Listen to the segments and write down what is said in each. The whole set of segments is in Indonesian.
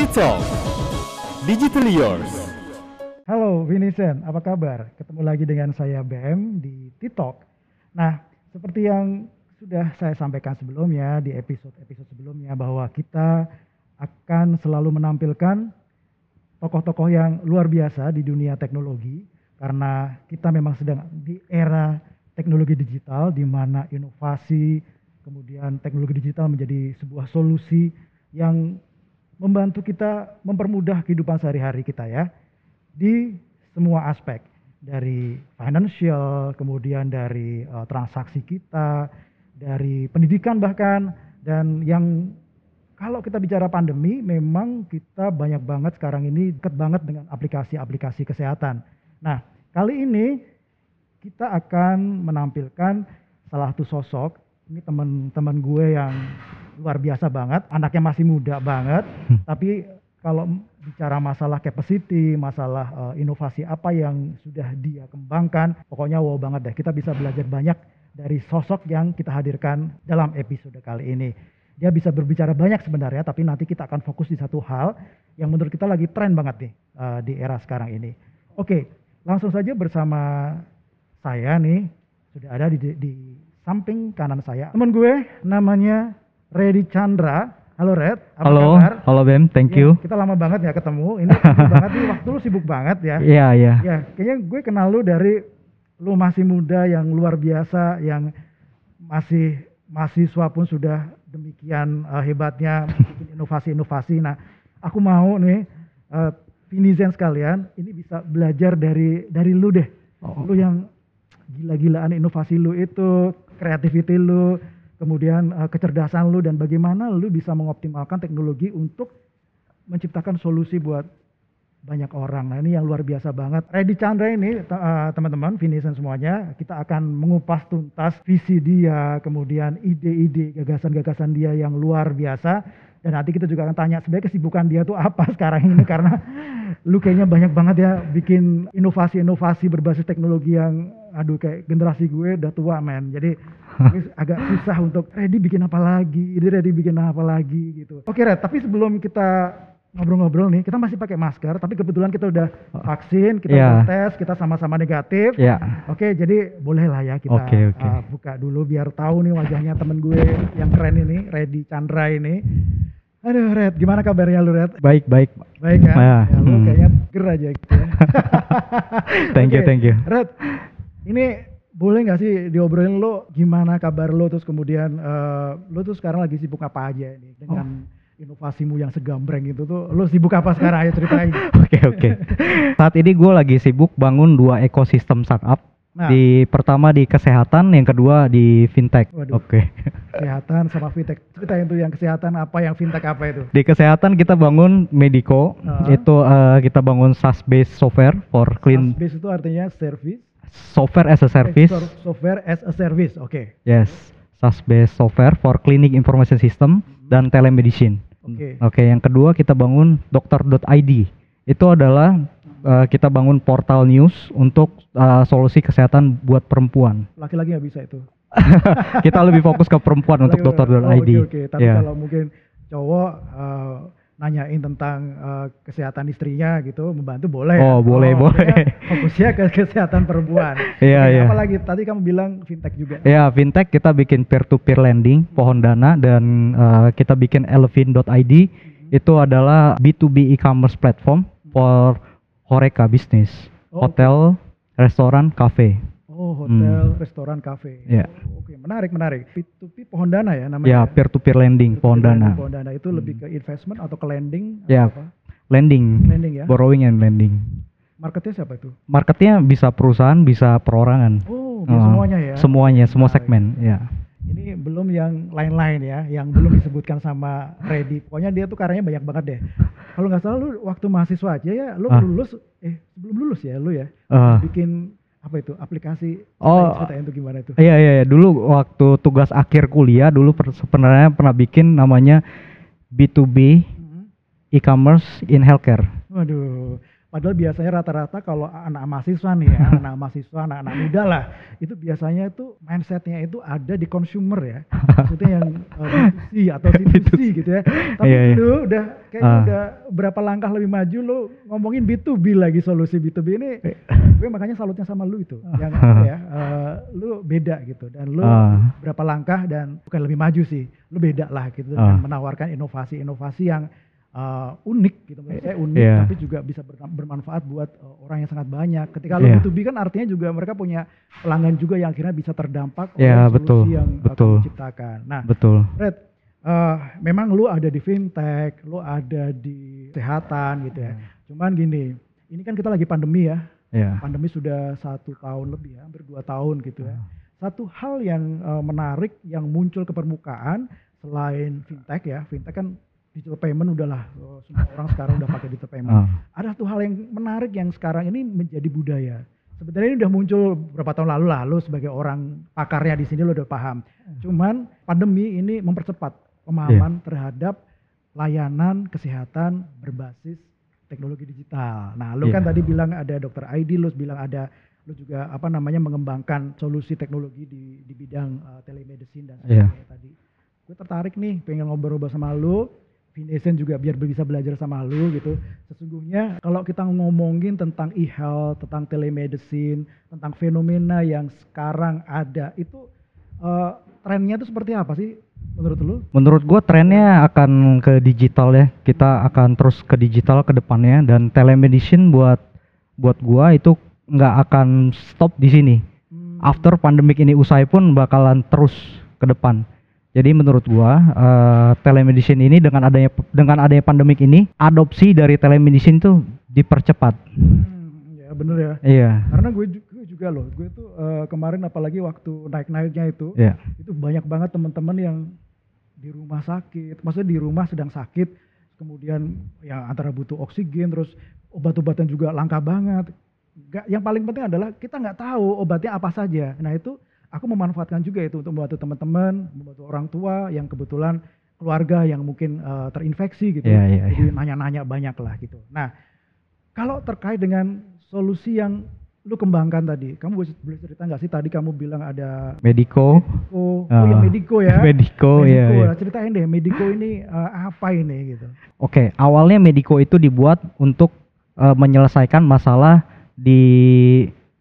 T-Talk Digitally Yours Halo Vincent, apa kabar? Ketemu lagi dengan saya BM di TikTok. Nah, seperti yang sudah saya sampaikan sebelumnya di episode-episode sebelumnya bahwa kita akan selalu menampilkan tokoh-tokoh yang luar biasa di dunia teknologi karena kita memang sedang di era teknologi digital di mana inovasi kemudian teknologi digital menjadi sebuah solusi yang membantu kita mempermudah kehidupan sehari-hari kita ya di semua aspek dari financial, kemudian dari uh, transaksi kita, dari pendidikan bahkan dan yang kalau kita bicara pandemi memang kita banyak banget sekarang ini dekat banget dengan aplikasi-aplikasi kesehatan. Nah, kali ini kita akan menampilkan salah satu sosok ini teman-teman gue yang luar biasa banget, anaknya masih muda banget, tapi kalau bicara masalah capacity, masalah uh, inovasi apa yang sudah dia kembangkan, pokoknya wow banget deh. Kita bisa belajar banyak dari sosok yang kita hadirkan dalam episode kali ini. Dia bisa berbicara banyak sebenarnya, tapi nanti kita akan fokus di satu hal yang menurut kita lagi tren banget nih uh, di era sekarang ini. Oke, langsung saja bersama saya nih sudah ada di, di samping kanan saya teman gue namanya Redi Chandra Halo Red, apa halo, kabar? Halo Bem, thank Ya, you. Kita lama banget ya ketemu. Ini sibuk banget nih, waktu lu sibuk banget ya. Iya, iya. Ya, kayaknya gue kenal lu dari lu masih muda yang luar biasa, yang masih mahasiswa pun sudah demikian uh, hebatnya bikin inovasi-inovasi. Nah, aku mau nih uh, Vinizen sekalian, ini bisa belajar dari dari lu deh. Oh. Lu yang gila-gilaan inovasi lu itu, creativity lu, kemudian uh, kecerdasan lu dan bagaimana lu bisa mengoptimalkan teknologi untuk menciptakan solusi buat banyak orang. Nah ini yang luar biasa banget. Reddy Chandra ini uh, teman-teman, Vincent semuanya, kita akan mengupas tuntas visi dia, kemudian ide-ide, gagasan-gagasan dia yang luar biasa. Dan nanti kita juga akan tanya sebenarnya kesibukan dia tuh apa sekarang ini karena lu kayaknya banyak banget ya bikin inovasi-inovasi berbasis teknologi yang aduh kayak generasi gue udah tua men. Jadi agak susah untuk ready bikin apa lagi, ini ready bikin apa lagi gitu. Oke Red, tapi sebelum kita ngobrol-ngobrol nih, kita masih pakai masker, tapi kebetulan kita udah vaksin, kita udah tes, kita sama-sama negatif. Ya. Oke, jadi boleh lah ya kita Oke, oke. uh, buka dulu biar tahu nih wajahnya temen gue yang keren ini, Reddy Chandra ini. Aduh Red, gimana kabarnya lu Red? Baik, baik. Baik kan? Ya, Ya, lu hmm. kayaknya ger aja gitu ya. Thank you, Oke, thank you. Red, ini boleh nggak sih diobrolin lo gimana kabar lo terus kemudian eh, lo tuh sekarang lagi sibuk apa aja ini dengan Oh. inovasimu yang segambreng itu tuh lo sibuk apa sekarang ayo ceritain. Oke, oke. Saat ini gue lagi sibuk bangun dua ekosistem startup. Nah, Di pertama di kesehatan, yang kedua di fintech. Waduh. Oke. kesehatan sama fintech. Ceritain tuh yang kesehatan apa yang fintech apa itu? Di kesehatan kita bangun Medico. Ah. Itu eh, kita bangun SaaS based software for clean SaaS itu artinya service, software as a service. software as a service. Oke. Yes. SaaS based software for clinic information system dan telemedicine. Oke. Oke, yang kedua kita bangun dokter.id. Itu adalah uh, kita bangun portal news untuk uh, solusi kesehatan buat perempuan. Laki-laki nggak bisa itu. kita lebih fokus ke perempuan untuk dokter.id. Oh, Oke oke. Tapi Ya. kalau mungkin cowok eh, nanyain tentang eh, kesehatan istrinya gitu, membantu boleh. Oh, boleh, boleh. maksudnya Fokusnya ke kesehatan perempuan. Iya, iya. Apalagi tadi kamu bilang fintech juga. Ya, fintech kita bikin peer to peer lending, pohon dana dan uh, kita bikin elevin.id. Itu adalah B2B e-commerce platform for Horeca business, Oh, hotel, restoran, cafe. Oh, hotel, Hmm. restoran, kafe. Iya. Oh, Oke, menarik, menarik. P2P pohon dana ya Ya, namanya. peer to peer lending, P2P pohon dana. Pohon dana itu lebih ke investment atau ke lending? Ya. apa? Lending, Lending ya. borrowing and lending. Marketnya siapa itu? Marketnya bisa perusahaan, bisa perorangan. Oh, Uh, semuanya ya. Semuanya, semua Menarik. segmen, ya. Ini belum yang lain-lain ya, yang belum disebutkan sama Reddy. Pokoknya dia tuh karyanya banyak banget deh. Kalau nggak salah lu waktu mahasiswa aja ya, lu Ah. lulus, eh sebelum lulus ya lu ya, Eh, bikin apa itu aplikasi? Oh. ceritain, tuh gimana itu? Iya iya iya. dulu waktu tugas akhir kuliah dulu sebenarnya pernah bikin namanya B2B Mhm. e-commerce in healthcare. Waduh, Padahal biasanya rata-rata kalau anak mahasiswa nih ya, anak mahasiswa, anak-anak muda lah, itu biasanya itu mindsetnya itu ada di consumer ya, maksudnya yang uh, B2C atau B2C gitu ya. Tapi Iya, iya. lu udah kayaknya Ah. udah berapa langkah lebih maju lu ngomongin B2B lagi solusi B2B ini. gue makanya salutnya sama lu itu, yang ya, uh, lu beda gitu dan lu Ah. berapa langkah dan bukan lebih maju sih, lu beda lah gitu Ah. dan menawarkan inovasi-inovasi yang uh, unik gitu menurut saya unik Iya. tapi juga bisa ber- bermanfaat buat uh, orang yang sangat banyak. Ketika Iya. B2B kan artinya juga mereka punya pelanggan juga yang akhirnya bisa terdampak Iya, oleh betul, solusi yang uh, betul. kamu ciptakan. Nah, Betul. Red, uh, memang lu ada di fintech, lu ada di kesehatan gitu ya. Cuman gini, ini kan kita lagi pandemi ya. Ya. Pandemi sudah satu tahun lebih ya, hampir dua tahun gitu ya. Satu hal yang uh, menarik yang muncul ke permukaan selain fintech ya, fintech kan digital payment udahlah uh, semua orang sekarang udah pakai digital payment. Ah. Ada satu hal yang menarik yang sekarang ini menjadi budaya. Sebenarnya ini udah muncul beberapa tahun lalu lah, lu sebagai orang pakarnya di sini lu udah paham. Cuman pandemi ini mempercepat pemahaman terhadap layanan kesehatan berbasis teknologi digital. Nah, lu Iya. kan tadi bilang ada dokter ID, lu bilang ada lu juga apa namanya mengembangkan solusi teknologi di di bidang uh, telemedicine dan Iya. sebagainya tadi. Gue tertarik nih pengen ngobrol-ngobrol sama lu. Vinesen juga biar bisa belajar sama lu gitu. Sesungguhnya kalau kita ngomongin tentang e-health, tentang telemedicine, tentang fenomena yang sekarang ada, itu uh, trennya itu seperti apa sih menurut lu? Menurut gua trennya akan ke digital ya. Kita akan terus ke digital ke depannya dan telemedicine buat buat gua itu nggak akan stop di sini. Hmm, After pandemik ini usai pun bakalan terus ke depan. Jadi menurut gua eh, telemedicine ini dengan adanya dengan adanya pandemik ini adopsi dari telemedicine tuh dipercepat. hmm, ya bener ya. Iya. Karena gue, ju- gue juga loh, gue tuh uh, kemarin apalagi waktu naik-naiknya itu, Iya. itu banyak banget teman-teman yang di rumah sakit, maksudnya di rumah sedang sakit, kemudian yang antara butuh oksigen, terus obat-obatan juga langka banget. Nggak- yang paling penting adalah kita nggak tahu obatnya apa saja. Nah itu aku memanfaatkan juga itu untuk membantu teman-teman, membantu orang tua yang kebetulan keluarga yang mungkin eh, terinfeksi gitu. Iya, iya, Jadi nanya-nanya banyak lah gitu. Nah kalau terkait dengan solusi yang lu kembangkan tadi, kamu boleh cerita nggak sih tadi kamu bilang ada Medico. Oh, oh yang Ah, Medico ya. Medico, iya, iya. Nah, Ceritain deh, Medico ini eh, apa ini gitu. Oke, awalnya Medico itu dibuat untuk eh, menyelesaikan masalah di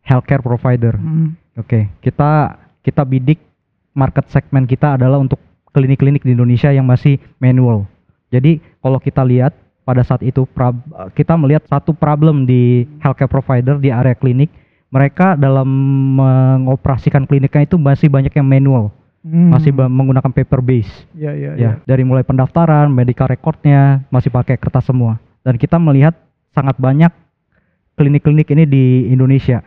healthcare provider. Hmm. Oke, kita kita bidik market segmen kita adalah untuk klinik-klinik di Indonesia yang masih manual. Jadi kalau kita lihat pada saat itu kita melihat satu problem di healthcare provider di area klinik, mereka dalam mengoperasikan kliniknya itu masih banyak yang manual, Hmm. masih menggunakan paper base. Ya, ya, Ya, dari mulai pendaftaran, medical recordnya masih pakai kertas semua. Dan kita melihat sangat banyak klinik-klinik ini di Indonesia.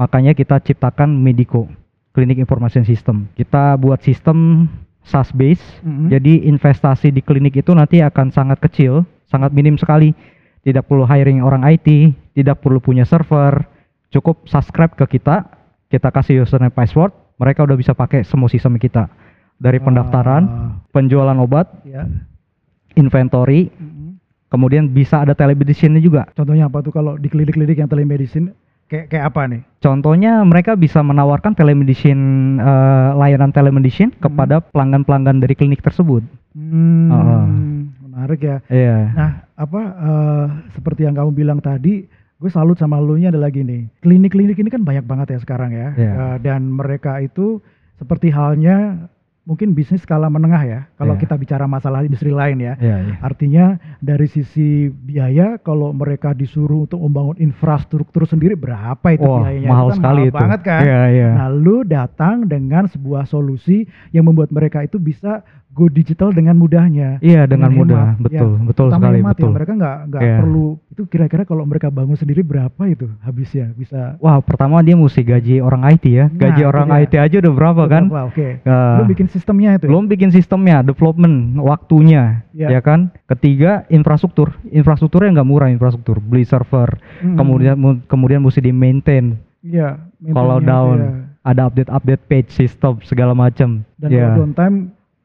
Makanya kita ciptakan Medico, Clinic Information System. Kita buat sistem SaaS base. Mhm. Jadi investasi di klinik itu nanti akan sangat kecil, sangat minim sekali. Tidak perlu hiring orang IT, tidak perlu punya server. Cukup subscribe ke kita, kita kasih username password, mereka udah bisa pakai semua sistem kita. Dari pendaftaran, penjualan obat, ya. inventory, Mhm. kemudian bisa ada telemedicine juga. Contohnya apa tuh kalau di klinik-klinik yang telemedicine kayak kayak apa nih? Contohnya mereka bisa menawarkan telemedicine eh, layanan telemedicine kepada pelanggan-pelanggan dari klinik tersebut. Hmm, Ah. menarik ya. Iya. Nah, apa eh, seperti yang kamu bilang tadi, gue salut sama lu nya adalah gini. Klinik-klinik ini kan banyak banget ya sekarang ya. Iya. Eh, dan mereka itu seperti halnya mungkin bisnis skala menengah ya. Kalau Iya. kita bicara masalah industri lain ya. Iya, iya. Artinya dari sisi biaya kalau mereka disuruh untuk membangun infrastruktur sendiri berapa itu Wah, biayanya? mahal Itu kan sekali mahal itu. banget kan? Iya, iya. Nah, lu datang dengan sebuah solusi yang membuat mereka itu bisa go digital dengan mudahnya. Iya, dengan mudah. hemat. Betul, Ya, betul sekali, hemat betul. Ya. Mereka nggak nggak Iya. perlu itu kira-kira kalau mereka bangun sendiri berapa itu habisnya bisa Wah, pertama dia mesti gaji orang IT ya. Nah, Gaji itu orang dia. IT aja udah berapa kan? Berapa? Oke. Eh, Lu bikin sistemnya itu. ya? belum bikin sistemnya, development, waktunya, Iya. ya kan? Ketiga, infrastruktur. Infrastrukturnya nggak murah infrastruktur, beli server, Mm-mm. kemudian mu- kemudian mesti di maintain. Iya. Kalau maintenance-nya down, ya. ada update-update page system segala macam. Dan Ya. kalau downtime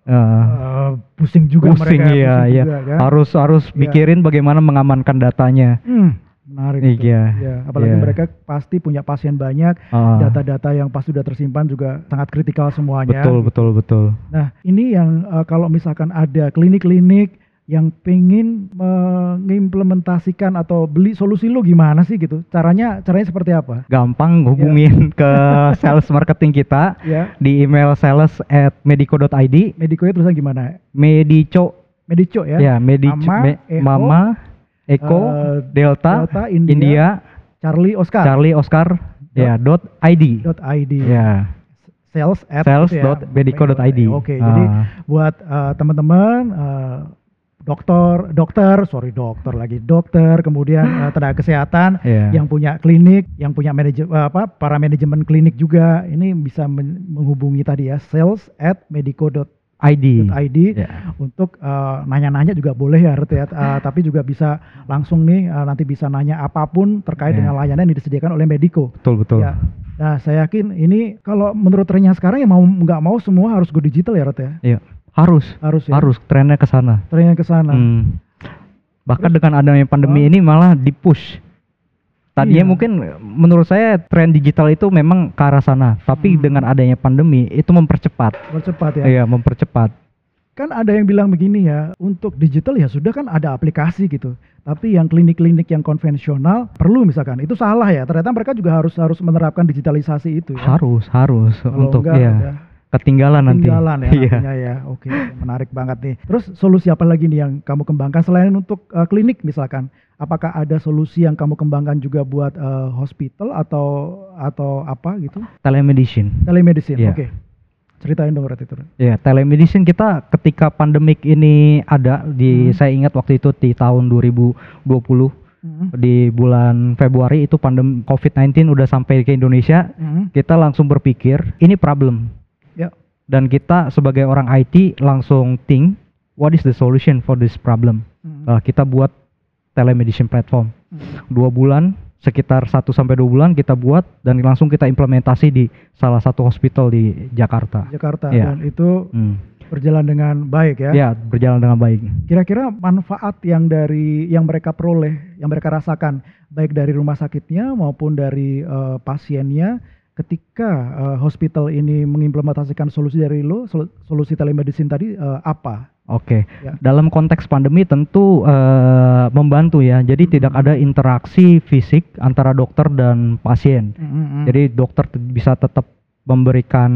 Eh, eh, pusing juga pusing mereka. iya, pusing iya. juga, kan? Harus harus Iya. mikirin bagaimana mengamankan datanya. Hmm, Menarik. Iya. Iya, apalagi Iya. mereka pasti punya pasien banyak, Ah, data-data yang pasti sudah tersimpan juga sangat kritikal semuanya. betul betul betul. Nah, ini yang eh, kalau misalkan ada klinik-klinik yang pengen mengimplementasikan atau beli solusi lu gimana sih gitu? Caranya caranya seperti apa? Gampang hubungin ke sales marketing kita Ya, di email sales at medico.id Medikonya tulisan gimana? medico Medico ya. ya medico Mama, me- Echo, mama Eko eh, Delta, Delta, India, India, Charlie Oscar. Charlie Oscar ya dot id dot ID. ya Sales at sales ya. dot medico.id Oke, jadi buat eh, teman-teman eh, dokter dokter sorry dokter lagi dokter kemudian eh, tenaga kesehatan Iya. yang punya klinik yang punya manajer apa para manajemen klinik juga ini bisa men- menghubungi tadi ya sales at medico.id ID ya. untuk eh, nanya-nanya juga boleh ya Rut ya Eh, tapi juga bisa langsung nih eh, nanti bisa nanya apa pun terkait Iya. dengan layanan yang disediakan oleh Medico betul betul Ya. Nah, saya yakin ini kalau menurut trennya sekarang ya mau nggak mau semua harus go digital ya, Rot ya. Iya. Harus Harus ya. harus trennya ke sana Trennya ke sana. Hmm. Bahkan Terus- dengan adanya pandemi Oh. ini malah dipush. Tadinya Iya. mungkin menurut saya tren digital itu memang ke arah sana, tapi Hmm. dengan adanya pandemi itu mempercepat. Percepat ya. Iya, mempercepat. Kan ada yang bilang begini ya, untuk digital ya sudah kan ada aplikasi gitu. Tapi yang klinik-klinik yang konvensional perlu misalkan itu salah ya. Ternyata mereka juga harus harus menerapkan digitalisasi itu ya. Harus, harus Kalau untuk enggak, ya udah ketinggalan nanti. ketinggalan ya Iya. nantinya ya. Oke, menarik banget nih. Terus solusi apa lagi nih yang kamu kembangkan selain untuk eh, klinik misalkan? Apakah ada solusi yang kamu kembangkan juga buat eh, hospital atau atau apa gitu? Telemedicine. Telemedicine. Iya. Oke. Ceritain dong Rat, itu. Ya, telemedicine kita ketika pandemik ini ada di Hmm. saya ingat waktu itu di tahun 2020 Mhm. di bulan Februari itu pandemi COVID-19 udah sampai ke Indonesia, Mhm. kita langsung berpikir ini problem. Dan kita sebagai orang IT langsung think what is the solution for this problem. Mhm. Nah, kita buat telemedicine platform. Mhm. Dua bulan sekitar 1 sampai 2 bulan kita buat dan langsung kita implementasi di salah satu hospital di Jakarta. Jakarta Iya. dan itu Hmm. berjalan dengan baik ya. Ya, berjalan dengan baik. Kira-kira manfaat yang dari yang mereka peroleh, yang mereka rasakan baik dari rumah sakitnya maupun dari eh, pasiennya ketika eh, hospital ini mengimplementasikan solusi dari lo, sol- solusi telemedicine tadi eh, apa? Oke. Ya. Dalam konteks pandemi tentu eh, membantu ya. Jadi Hmm. tidak ada interaksi fisik antara dokter dan pasien. Mhm. Jadi dokter te- bisa tetap memberikan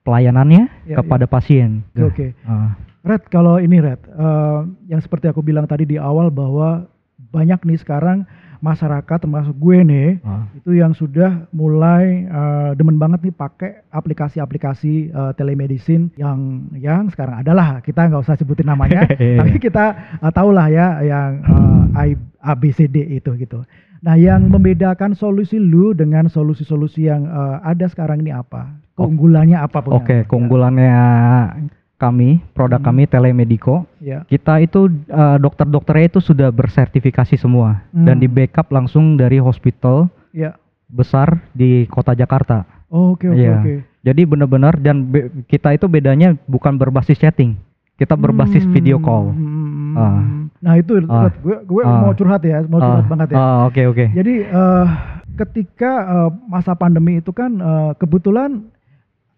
pelayanannya Ya, kepada pasien. Oke. Ah, Red, kalau ini Red, eh, yang seperti aku bilang tadi di awal bahwa banyak nih sekarang masyarakat termasuk gue nih ah. itu yang sudah mulai eh, demen banget nih pakai aplikasi-aplikasi eh, telemedicine yang yang sekarang adalah kita nggak usah sebutin namanya tapi kita eh, tahu lah ya yang eh, I- ABCD itu gitu. Nah yang membedakan solusi lu dengan solusi-solusi yang eh, ada sekarang ini apa? Keunggulannya apa? punya? Oke, keunggulannya kami, produk Hmm. kami Telemedico, Ya. kita itu eh, dokter-dokternya itu sudah bersertifikasi semua dan Hmm. di backup langsung dari hospital Ya. besar di kota Jakarta. Oke oke Iya. oke. Jadi benar-benar dan be- kita itu bedanya bukan berbasis chatting, kita berbasis Hmm, video call. hmm, Ah. Nah itu Ah. Red, gue gue Ah. mau curhat ya, mau curhat Ah, banget ya. ah, Oke oke. Jadi eh, ketika eh, masa pandemi itu kan eh, kebetulan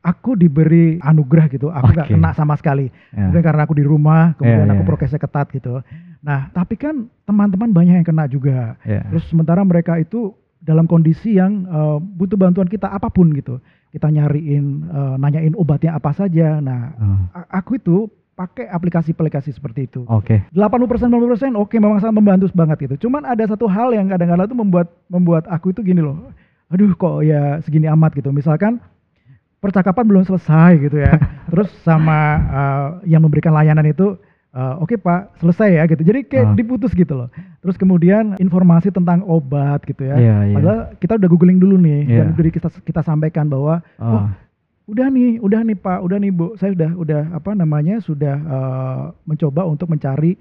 aku diberi anugerah gitu, aku nggak Oke. kena sama sekali. Ya. Mungkin karena aku di rumah, kemudian Iya, aku iya. prokesnya ketat gitu. Nah tapi kan teman-teman banyak yang kena juga. Ya. Terus sementara mereka itu dalam kondisi yang eh, butuh bantuan kita apa pun gitu. Kita nyariin, eh, nanyain obatnya apa saja. Nah Ah, a- aku itu pakai aplikasi-aplikasi seperti itu. Oke. 80% 90% oke memang sangat membantu banget gitu. Cuman ada satu hal yang kadang-kadang tuh membuat membuat aku itu gini loh. Aduh kok ya segini amat gitu. Misalkan percakapan belum selesai gitu ya. Terus sama uh, yang memberikan layanan itu uh, oke Pak, selesai ya gitu. Jadi kayak Ah. diputus gitu loh. Terus kemudian informasi tentang obat gitu ya. Iya, iya. Padahal kita udah googling dulu nih Iya. dan udah kita kita sampaikan bahwa oh Ah, udah nih, udah nih Pak, udah nih Bu, saya udah udah apa namanya sudah eh, mencoba untuk mencari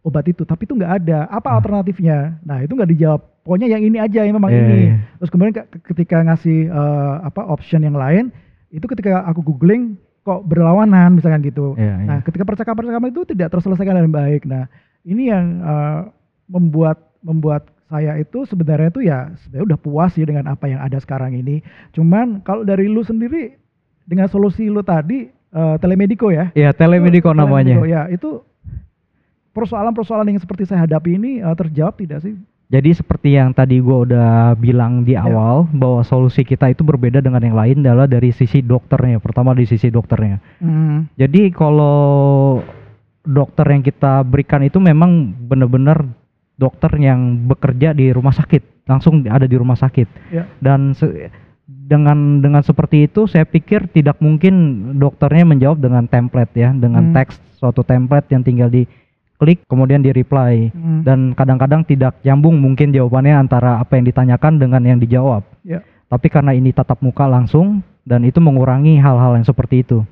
obat itu, tapi itu nggak ada. Apa Ah. alternatifnya? Nah itu nggak dijawab. Pokoknya yang ini aja, yang memang Iya, ini. iya. Terus kemudian ke- ketika ngasih eh, apa option yang lain, itu ketika aku googling kok berlawanan misalkan gitu. Iya, iya. Nah ketika percakapan-percakapan itu tidak terselesaikan dengan baik. Nah ini yang eh, membuat membuat saya itu sebenarnya tuh ya sebenarnya udah puas sih dengan apa yang ada sekarang ini. Cuman kalau dari lu sendiri dengan solusi lu tadi eh, telemedico ya. Ya, telemedico Itu namanya. telemedico, ya, itu persoalan-persoalan yang seperti saya hadapi ini eh, terjawab tidak sih? Jadi seperti yang tadi gua udah bilang di Ya. awal bahwa solusi kita itu berbeda dengan yang lain adalah dari sisi dokternya. Pertama di sisi dokternya. Hmm. Jadi kalau dokter yang kita berikan itu memang benar-benar dokter yang bekerja di rumah sakit, langsung ada di rumah sakit. Ya. Dan se- dengan dengan seperti itu saya pikir tidak mungkin dokternya menjawab dengan template ya, dengan Hmm. teks suatu template yang tinggal diklik kemudian di reply Hmm. dan kadang-kadang tidak nyambung mungkin jawabannya antara apa yang ditanyakan dengan yang dijawab. Ya. Tapi karena ini tatap muka langsung dan itu mengurangi hal-hal yang seperti itu.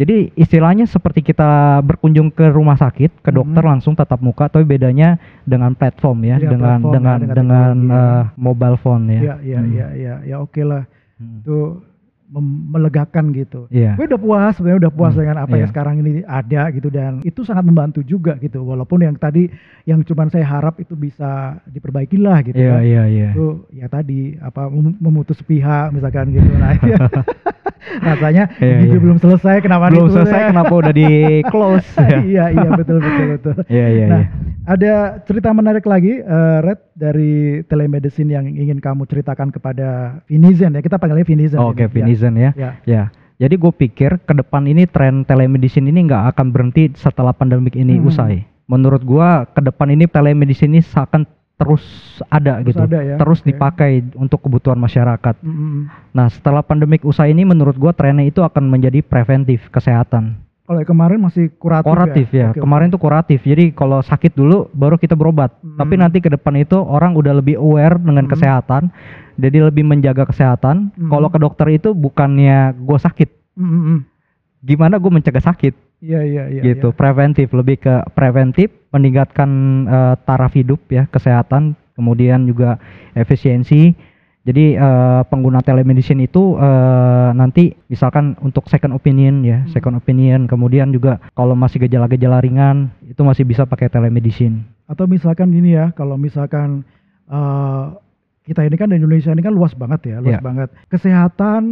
Jadi istilahnya seperti kita berkunjung ke rumah sakit, ke dokter Mhm. langsung tatap muka, tapi bedanya dengan platform ya, Dengan dengan platform ya, dengan dengan dengan ya. eh, mobile phone ya. Ya, ya, Hmm. ya, ya, ya, oke lah. Hmm. Itu mem- melegakan gitu. Iya. Gue udah puas, sebenarnya udah puas Hmm, dengan apa iya. yang sekarang ini ada gitu dan itu sangat membantu juga gitu. Walaupun yang tadi yang cuman saya harap itu bisa diperbaiki lah gitu. Iya kan. iya iya. Itu ya tadi apa mem- memutus pihak misalkan gitu. Nah, iya. rasanya Iya, video iya. belum selesai kenapa Belum ditulis selesai ya? kenapa udah di close ya? iya, iya betul betul betul. Iya iya Nah, iya. ada cerita menarik lagi, eh, Red, dari telemedicine yang ingin kamu ceritakan kepada Vinizen ya. Kita panggilnya Vinizen. Oke, ini. Ya, Vinizen ya. Ya. Ya. Jadi gue pikir ke depan ini tren telemedicine ini nggak akan berhenti setelah pandemik ini Hmm. usai. Menurut gua ke depan ini telemedicine ini akan terus ada Terus gitu, ada ya, terus oke. dipakai untuk kebutuhan masyarakat. Mm, mm, mm. Nah setelah pandemik usai ini menurut gua trennya itu akan menjadi preventif kesehatan. Kalau kemarin masih kuratif, Kuratif ya. Oke, oke. Kemarin tuh kuratif. Jadi kalau sakit dulu baru kita berobat. Hmm. Tapi nanti ke depan itu orang udah lebih aware dengan Hmm. kesehatan. Jadi lebih menjaga kesehatan. Hmm. Kalau ke dokter itu bukannya gue sakit, Mm, mm, mm. gimana gue mencegah sakit Iya iya iya. gitu. iya. Preventif lebih ke preventif, meningkatkan eh, taraf hidup ya, kesehatan, kemudian juga efisiensi. Jadi eh, pengguna telemedicine itu eh, nanti misalkan untuk second opinion ya, Hmm. second opinion. Kemudian juga kalau masih gejala-gejala ringan itu masih bisa pakai telemedicine. Atau misalkan gini ya, kalau misalkan eh, kita ini kan di Indonesia ini kan luas banget ya, luas Iya. banget. Kesehatan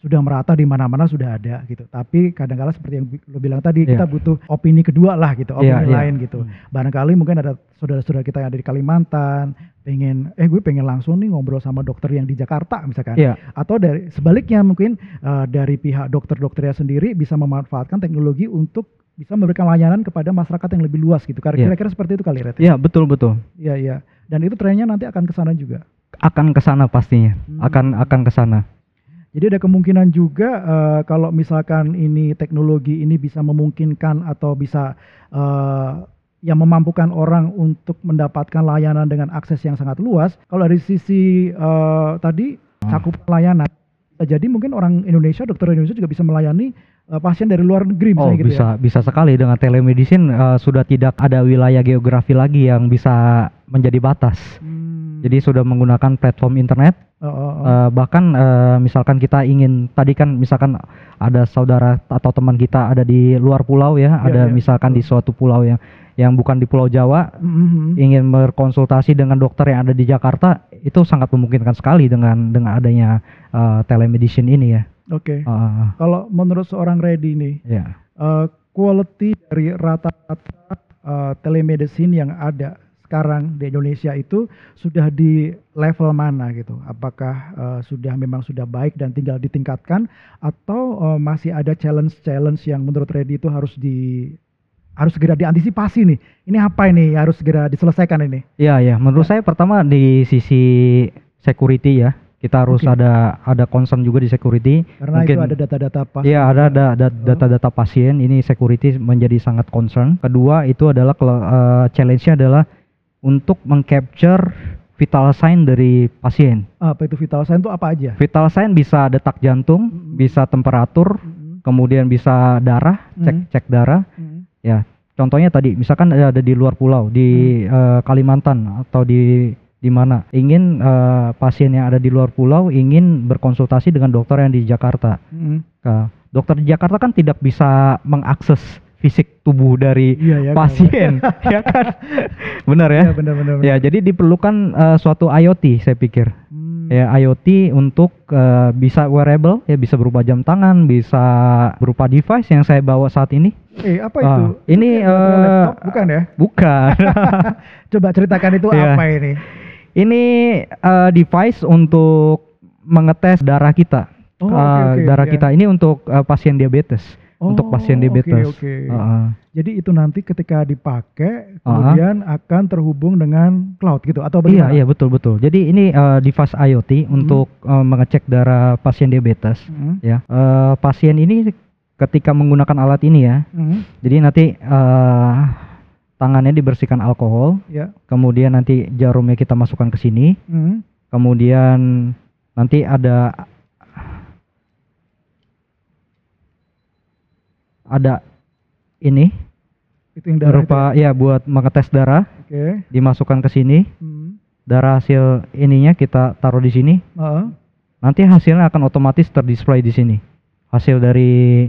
sudah merata di mana-mana sudah ada gitu. Tapi kadang-kala seperti yang lo bilang tadi, Iya. kita butuh opini kedua lah gitu, opini Iya, iya. lain gitu. Barangkali mungkin ada saudara-saudara kita yang ada di Kalimantan, pengen, eh gue pengen langsung nih ngobrol sama dokter yang di Jakarta misalkan. Iya. Atau dari sebaliknya mungkin eh, dari pihak dokter-dokternya sendiri bisa memanfaatkan teknologi untuk bisa memberikan layanan kepada masyarakat yang lebih luas gitu. Kira- Iya. Kira-kira seperti itu kali Red. ya? Iya, betul betul. Iya iya. Dan itu trennya nanti akan ke sana juga. Akan ke sana pastinya. Hmm. Akan akan ke sana. Jadi ada kemungkinan juga eh, kalau misalkan ini teknologi ini bisa memungkinkan atau bisa eh, yang memampukan orang untuk mendapatkan layanan dengan akses yang sangat luas. Kalau dari sisi eh, tadi cakupan layanan, jadi mungkin orang Indonesia, dokter Indonesia juga bisa melayani eh, pasien dari luar negeri Oh misalnya gitu bisa ya. bisa sekali dengan telemedicine eh, sudah tidak ada wilayah geografi lagi yang bisa menjadi batas. Hmm. Jadi sudah menggunakan platform internet. Oh, oh, oh. eh, bahkan eh, misalkan kita ingin tadi kan misalkan ada saudara atau teman kita ada di luar pulau ya, Iya, ada iya, misalkan di suatu pulau yang yang bukan di Pulau Jawa Mhm. ingin berkonsultasi dengan dokter yang ada di Jakarta itu sangat memungkinkan sekali dengan dengan adanya eh, telemedicine ini ya. Oke. Eh, Kalau menurut seorang Ready nih, ya. eh, quality dari rata-rata eh, telemedicine yang ada sekarang di Indonesia itu sudah di level mana gitu? Apakah eh, sudah memang sudah baik dan tinggal ditingkatkan atau eh, masih ada challenge-challenge yang menurut Ready itu harus di harus segera diantisipasi nih. Ini apa ini harus segera diselesaikan ini? Iya ya, menurut saya pertama di sisi security ya, kita harus Oke. ada ada concern juga di security. Karena itu Mungkin- ada data-data pas. Iya ada ada Oh. data-data pasien ini security menjadi sangat concern. Kedua itu adalah eh, challenge-nya adalah untuk mengcapture vital sign dari pasien. Apa itu vital sign itu apa aja? Vital sign bisa detak jantung, Mm-mm. bisa temperatur, Mhm. kemudian bisa darah, cek Mm. cek darah. Mhm. Ya, contohnya tadi misalkan ada di luar pulau di Hmm. eh, Kalimantan atau di di mana ingin eh, pasien yang ada di luar pulau ingin berkonsultasi dengan dokter yang di Jakarta. Mhm. Nah, dokter di Jakarta kan tidak bisa mengakses fisik tubuh dari Iya ya. pasien, ya kan? Benar ya? Iya benar-benar. Ya, jadi diperlukan eh, suatu IoT saya pikir. Hmm. Ya, IoT untuk eh, bisa wearable, ya bisa berupa jam tangan, bisa berupa device yang saya bawa saat ini. Eh apa Ah, itu? ini, baterai eh, laptop, bukan ya? Bukan. Coba ceritakan itu Iya. apa ini? ini eh, device untuk mengetes darah kita. Oh, oke, Eh, oke, darah iya. kita ini untuk eh, pasien diabetes. Untuk Oh, pasien oke, diabetes. oke. Heeh. Jadi itu nanti ketika dipakai kemudian akan terhubung dengan cloud gitu atau Iya, bagaimana? iya betul betul. Jadi ini eh, device IoT untuk eh, mengecek darah pasien diabetes. Hmm. Ya, Eh, pasien ini ketika menggunakan alat ini ya, Hmm. jadi nanti eh, tangannya dibersihkan alkohol, Ya. kemudian nanti jarumnya kita masukkan ke sini, Hmm. kemudian nanti ada ada ini Itu yang darah itu berupa ya buat mengetes darah, ya? Oke. dimasukkan ke sini, Hmm. darah hasil ininya kita taruh di sini, Heeh. nanti hasilnya akan otomatis terdisplay di sini. Hasil dari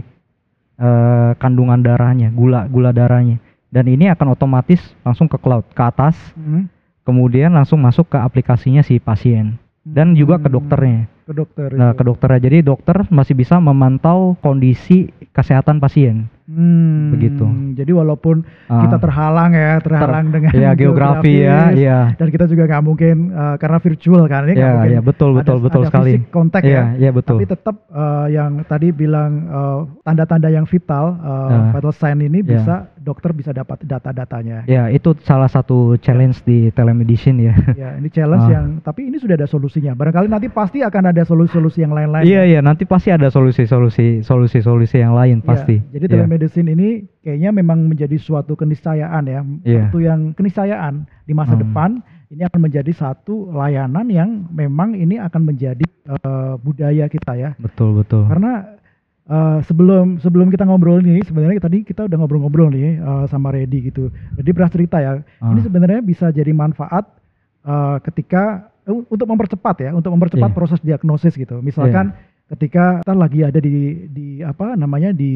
eh, kandungan darahnya, gula gula darahnya. Dan ini akan otomatis langsung ke cloud, ke atas, Hmm. kemudian langsung masuk ke aplikasinya si pasien dan juga ke Hmm. dokternya. Ke dokter. Nah, ke dokternya. Jadi dokter masih bisa memantau kondisi kesehatan pasien. Hmm, Begitu. Jadi walaupun Ah. kita terhalang ya, terhalang dengan ya geografi ya, iya. Dan kita juga nggak mungkin eh, karena virtual kan ini nggak Ya, mungkin ya betul ada- betul betul ada sekali. fisik kontak Iya, ya. iya betul. Tapi tetap eh, yang tadi bilang eh, tanda-tanda yang vital, eh, Ya. vital sign ini Ya. bisa dokter bisa dapat data-datanya. Ya, itu salah satu challenge di telemedicine ya. Ya, ini challenge Ah. yang tapi ini sudah ada solusinya. Barangkali nanti pasti akan ada solusi-solusi yang lain-lain. Iya, iya, nanti pasti ada solusi-solusi solusi-solusi yang lain Iya, pasti. Jadi Iya. Telemedicine ini kayaknya memang menjadi suatu keniscayaan ya, Iya. suatu yang keniscayaan di masa Hmm. depan ini akan menjadi satu layanan yang memang ini akan menjadi eh, budaya kita ya. Betul, betul. Karena eh, sebelum sebelum kita ngobrol nih sebenarnya tadi kita udah ngobrol-ngobrol nih eh, sama Reddy gitu. Jadi pernah cerita ya, ini Ah. sebenarnya bisa jadi manfaat eh, ketika untuk mempercepat ya, untuk mempercepat Iya. proses diagnosis gitu. Misalkan ketika kita lagi ada di di apa namanya di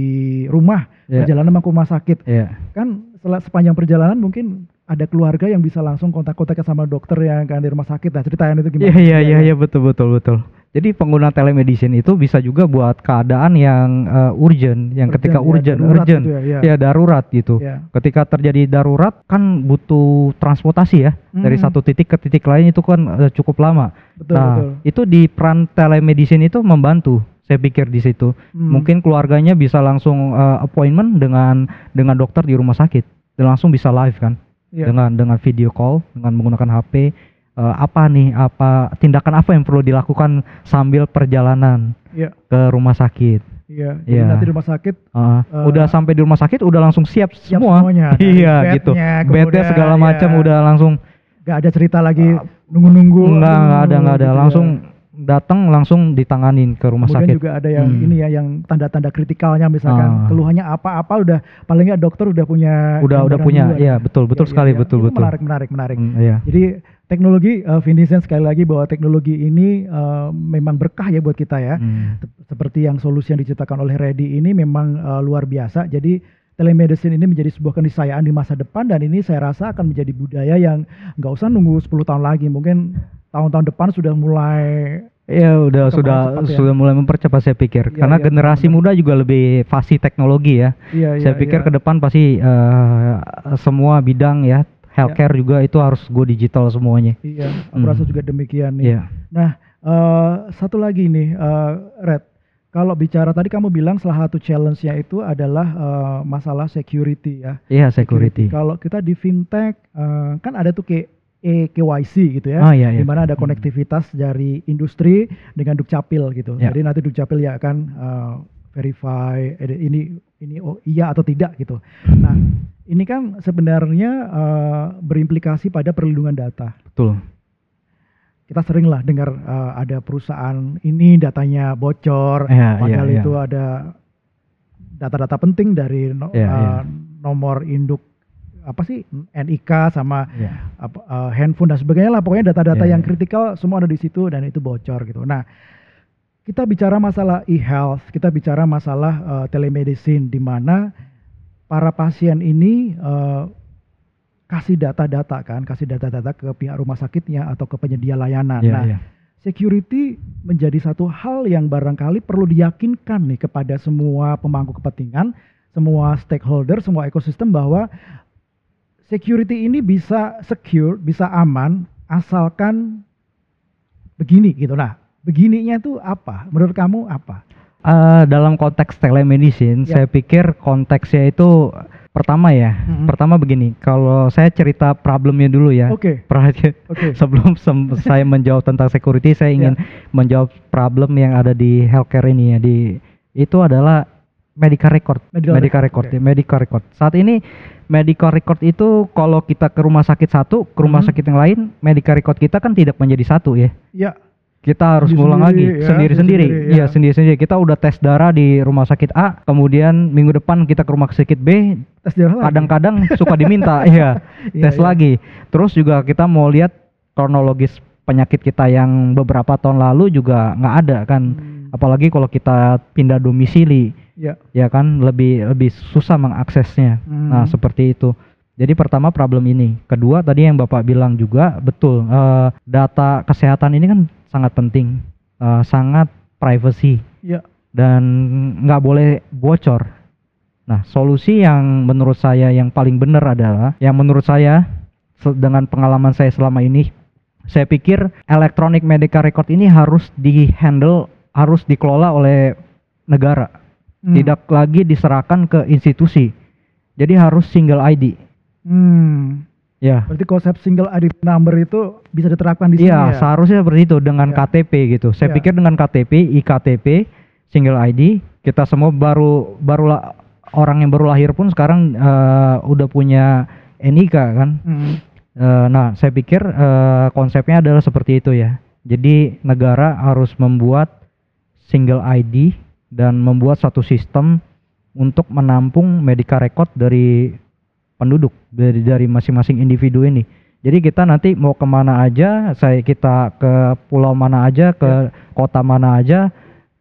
rumah Iya. perjalanan ke rumah sakit Iya. kan sepanjang perjalanan mungkin ada keluarga yang bisa langsung kontak-kontak sama dokter yang kan di rumah sakit nah ceritain itu gimana Iya, iya, iya, iya, betul, betul, betul. Jadi pengguna telemedicine itu bisa juga buat keadaan yang eh, urgent, yang ketika urgent, darurat urgent, gitu ya, iya. ya darurat gitu. Ya. Ketika terjadi darurat kan butuh transportasi ya dari Hmm. satu titik ke titik lain itu kan eh, cukup lama. betul nah, betul itu di peran telemedicine itu membantu. Saya pikir di situ. Hmm. Mungkin keluarganya bisa langsung eh, appointment dengan dengan dokter di rumah sakit dan langsung bisa live kan Iya. dengan dengan video call dengan menggunakan HP. Eh, apa nih apa tindakan apa yang perlu dilakukan sambil perjalanan Iya. ke rumah sakit. Iya, jadi Iya. nanti di rumah sakit Eh, Eh, udah sampai di rumah sakit udah langsung siap, siap semua. semuanya. Iya gitu. Bednya segala macam ya, udah langsung nggak ada cerita lagi nunggu-nunggu. enggak enggak ada enggak ada gitu ya. langsung datang langsung ditanganin ke rumah Kemudian sakit. juga ada yang Hmm. ini ya, yang tanda-tanda kritikalnya misalkan Ah. keluhannya apa-apa udah paling nggak dokter udah punya udah udah punya iya ya. betul betul Iya, iya, sekali iya. betul betul. Menarik, menarik, menarik. Hmm, iya. Jadi teknologi uh, Vincent sekali lagi bahwa teknologi ini eh, memang berkah ya buat kita ya. Hmm. Sep- Seperti yang solusi yang diciptakan oleh Reddy ini memang eh, luar biasa. Jadi telemedicine ini menjadi sebuah keniscayaan di masa depan dan ini saya rasa akan menjadi budaya yang nggak usah nunggu 10 tahun lagi. Mungkin tahun-tahun depan sudah mulai Iya udah sudah cepat ya. sudah mulai mempercepat saya pikir Iya, karena iya, generasi benar-benar. muda juga lebih fasih teknologi ya. iya saya pikir iya. ke depan pasti eh, semua bidang ya healthcare juga itu harus go digital semuanya. Iya, aku Hmm. rasa juga demikian nih. Iya. Nah, eh, satu lagi nih, eh, Red. Kalau bicara tadi kamu bilang salah satu challenge-nya itu adalah eh, masalah security ya. Iya security. Kalau kita di fintech eh, kan ada tuh kayak e KYC gitu ya, Ah, iya, iya. di mana ada Hmm. konektivitas dari industri dengan dukcapil gitu. Ya. Jadi nanti dukcapil ya akan eh, verify ini ini oh iya atau tidak gitu. Nah, ini kan sebenarnya eh, berimplikasi pada perlindungan data Betul. kita sering lah dengar eh, ada perusahaan ini datanya bocor, Iya, padahal iya, iya. itu ada data-data penting dari no- Iya, eh, iya. nomor induk apa sih NIK sama Iya. apa, eh, handphone dan sebagainya lah pokoknya data-data Iya, yang iya. kritikal semua ada di situ dan itu bocor gitu. Nah kita bicara masalah e-health, kita bicara masalah eh, telemedicine di mana para pasien ini eh, kasih data-data kan, kasih data-data ke pihak rumah sakitnya atau ke penyedia layanan. Iya, nah, iya. security menjadi satu hal yang barangkali perlu diyakinkan nih kepada semua pemangku kepentingan, semua stakeholder, semua ekosistem bahwa security ini bisa secure, bisa aman asalkan begini gitu. Nah, begininya itu apa? Menurut kamu apa? Eh, dalam konteks telemedicine, Ya. saya pikir konteksnya itu pertama ya. Mm-mm. Pertama begini, kalau saya cerita problemnya dulu ya. Oke, Perhati- oke. Sebelum sem- saya menjawab tentang security, saya ingin menjawab problem yang ada di healthcare ini ya. Di itu adalah medical record, Medical medical record, record, oke. ya, medical record. Saat ini medical record itu kalau kita ke rumah sakit satu, ke rumah Mhm. sakit yang lain, medical record kita kan tidak menjadi satu ya. Ya, Kita harus ngulang lagi Sendiri-sendiri ya, sendiri-sendiri. sendiri-sendiri, Iya, ya. sendiri-sendiri. Kita udah tes darah di rumah sakit A, kemudian minggu depan kita ke rumah sakit B, tes darah lagi. kadang-kadang suka diminta, iya, Iya, tes iya. lagi. Terus juga kita mau lihat kronologis penyakit kita yang beberapa tahun lalu juga nggak ada kan. Hmm, Apalagi kalau kita pindah domisili, ya. ya kan lebih lebih susah mengaksesnya. Hmm. Nah, seperti itu. Jadi pertama problem ini. Kedua tadi yang Bapak bilang juga betul. eh, data kesehatan ini kan sangat penting, eh, sangat privacy Ya. dan nggak boleh bocor. Nah, solusi yang menurut saya yang paling benar adalah yang menurut saya dengan pengalaman saya selama ini, saya pikir electronic medical record ini harus di-handle, harus dikelola oleh negara, Hmm. tidak lagi diserahkan ke institusi. Jadi harus single ID. Hmm. Ya. Berarti konsep single ID number itu bisa diterapkan di sini Iya, ya? seharusnya seperti itu dengan Ya. KTP gitu. Saya Ya. pikir dengan KTP, iktp, single ID, kita semua baru baru la- orang yang baru lahir pun sekarang eh, udah punya NIK kan. Hmm. Eh, nah, saya pikir eh, konsepnya adalah seperti itu ya. Jadi negara harus membuat single ID dan membuat satu sistem untuk menampung medical record dari penduduk dari dari masing-masing individu ini. Jadi kita nanti mau ke mana aja, saya kita ke pulau mana aja, ke kota mana aja,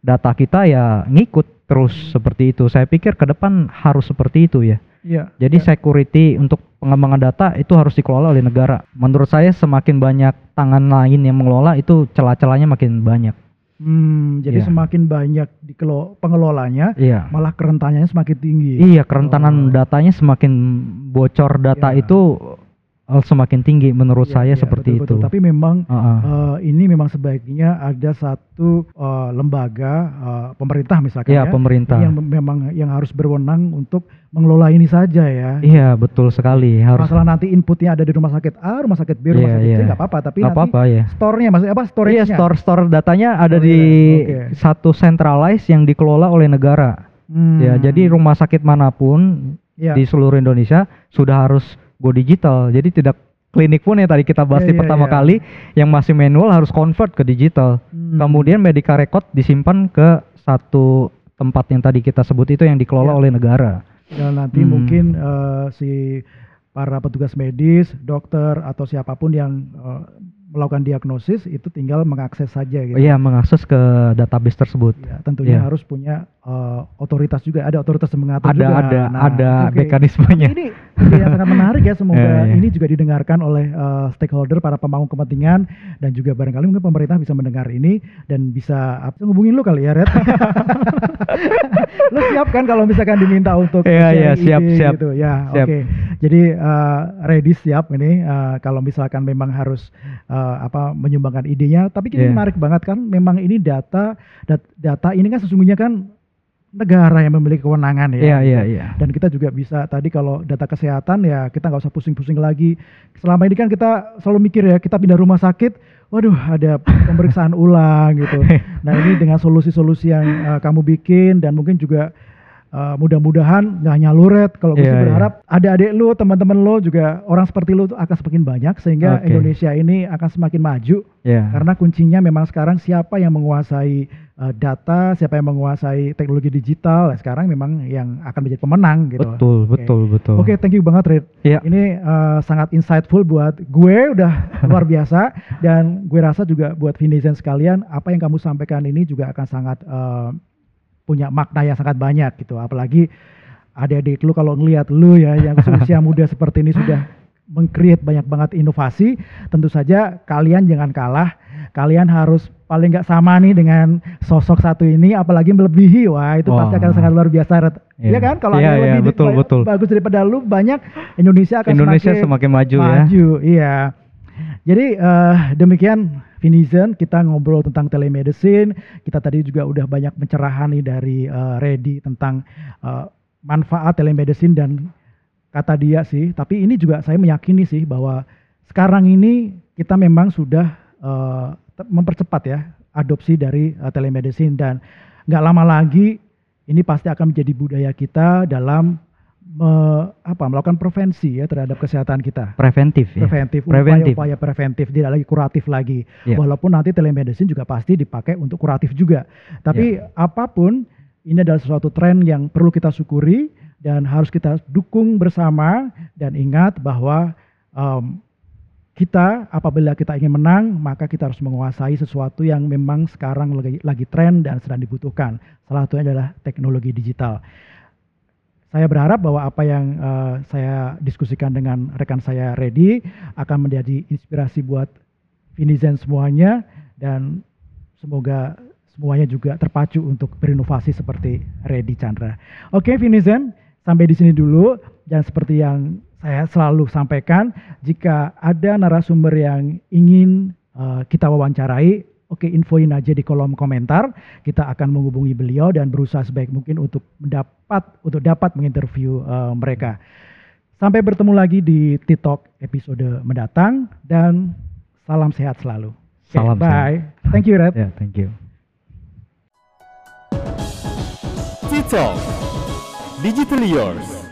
data kita ya ngikut terus seperti itu. Saya pikir ke depan harus seperti itu ya. Iya. Jadi ya. security untuk pengembangan data itu harus dikelola oleh negara. Menurut saya semakin banyak tangan lain yang mengelola itu celah-celahnya makin banyak. Hmm, jadi Iya. semakin banyak dikelo pengelolanya, Iya. malah kerentanannya semakin tinggi. Iya, kerentanan Oh. datanya semakin bocor data Iya. itu semakin tinggi menurut Iya, saya iya, seperti betul, betul. itu. Tapi memang Heeh. eh, ini memang sebaiknya ada satu eh, lembaga eh, pemerintah misalkan Iya, ya, pemerintah. yang mem- memang yang harus berwenang untuk mengelola ini saja ya. Iya, betul sekali. Harus Masalah nanti inputnya ada di rumah sakit A, rumah sakit B, rumah Iya, sakit C iya. nggak apa-apa, tapi nggak nanti apa-apa ya. store-nya maksudnya apa? Storage-nya. Iya, store-store datanya ada Oh, di oke. satu centralize yang dikelola oleh negara. Hmm. Ya, jadi rumah sakit mana pun Iya. di seluruh Indonesia sudah harus go digital. Jadi tidak klinik pun yang tadi kita bahas Iya, di iya, pertama iya. kali yang masih manual harus convert ke digital. Hmm. Kemudian medical record disimpan ke satu tempat yang tadi kita sebut itu yang dikelola Iya. oleh negara. Dan nanti Hmm. mungkin eh, si para petugas medis, dokter atau siapa pun yang eh, melakukan diagnosis itu tinggal mengakses saja gitu. Iya, mengakses ke database tersebut. Ya, tentunya Iya. harus punya eh, otoritas juga, ada otoritas yang mengatur Ada juga. ada Nah, ada oke. mekanismenya. Ini yang sangat menarik ya. Semoga Iya, iya. ini juga didengarkan oleh eh, stakeholder, para pemangku kepentingan, dan juga barangkali mungkin pemerintah bisa mendengar ini dan bisa apa, ngubungin lu kali ya, Red. lu siap kan kalau misalkan diminta untuk Iya, iya, siap, ide siap. gitu ya. Oke. Jadi eh, ready siap ini eh, kalau misalkan memang harus apa menyumbangkan idenya. Tapi ini Iya. menarik banget kan. Memang ini data dat- data ini kan sesungguhnya kan negara yang memiliki kewenangan ya. Iya, gitu. iya, iya. Dan kita juga bisa tadi kalau data kesehatan ya kita nggak usah pusing-pusing lagi. Selama ini kan kita selalu mikir ya kita pindah rumah sakit, waduh ada pemeriksaan ulang gitu. Nah ini dengan solusi-solusi yang eh, kamu bikin dan mungkin juga eh, mudah-mudahan nggak hanya lu Red. Kalau gue sih Iya, berharap adik-adik lu, teman-teman lu juga orang seperti lu tuh akan semakin banyak sehingga Oke. Indonesia ini akan semakin maju. Iya. Karena kuncinya memang sekarang siapa yang menguasai uh, data, siapa yang menguasai teknologi digital, ya sekarang memang yang akan menjadi pemenang gitu. Betul, Oke. betul, betul. Oke, thank you banget Red. Iya. Ini uh, sangat insightful buat gue udah luar biasa dan gue rasa juga buat Vinizan sekalian apa yang kamu sampaikan ini juga akan sangat uh, punya makna yang sangat banyak gitu. Apalagi adik-adik lu kalau ngelihat lu ya yang usia muda seperti ini sudah mengcreate banyak banget inovasi, tentu saja kalian jangan kalah. Kalian harus paling nggak sama nih dengan sosok satu ini, apalagi melebihi. Wah itu pasti Wah. akan sangat luar biasa. Red. Iya. Iya kan? Kalau ada yang iya, lebih betul, betul. bagus daripada lu, banyak Indonesia akan Indonesia semakin, semakin maju, ya. maju, Iya. Jadi eh, demikian Vinizen kita ngobrol tentang telemedicine. Kita tadi juga udah banyak pencerahan nih dari eh, Reddy tentang eh, manfaat telemedicine dan kata dia sih. Tapi ini juga saya meyakini sih bahwa sekarang ini kita memang sudah te- mempercepat ya adopsi dari eh, telemedicine dan nggak lama lagi ini pasti akan menjadi budaya kita dalam me- apa melakukan prevensi ya terhadap kesehatan kita Preventif ya. preventif, Preventif. upaya-upaya preventif, tidak lagi kuratif lagi. Iya. Walaupun nanti telemedicine juga pasti dipakai untuk kuratif juga. Tapi Iya. apa pun ini adalah sesuatu tren yang perlu kita syukuri dan harus kita dukung bersama dan ingat bahwa em, kita apabila kita ingin menang maka kita harus menguasai sesuatu yang memang sekarang lagi, lagi tren dan sedang dibutuhkan. Salah satunya adalah teknologi digital saya berharap bahwa apa yang eh, saya diskusikan dengan rekan saya Reddy akan menjadi inspirasi buat Vinizen semuanya dan semoga semuanya juga terpacu untuk berinovasi seperti Reddy Chandra. Oke Vinizen, sampai di sini dulu dan seperti yang saya selalu sampaikan, jika ada narasumber yang ingin eh, kita wawancarai, oke infoin aja di kolom komentar. Kita akan menghubungi beliau dan berusaha sebaik mungkin untuk mendapat untuk dapat menginterview eh, mereka. Sampai bertemu lagi di TikTok episode mendatang dan salam sehat selalu. Oke, Salam bye. Thank you Red. Ya, thank you. TikTok. Digitally yours.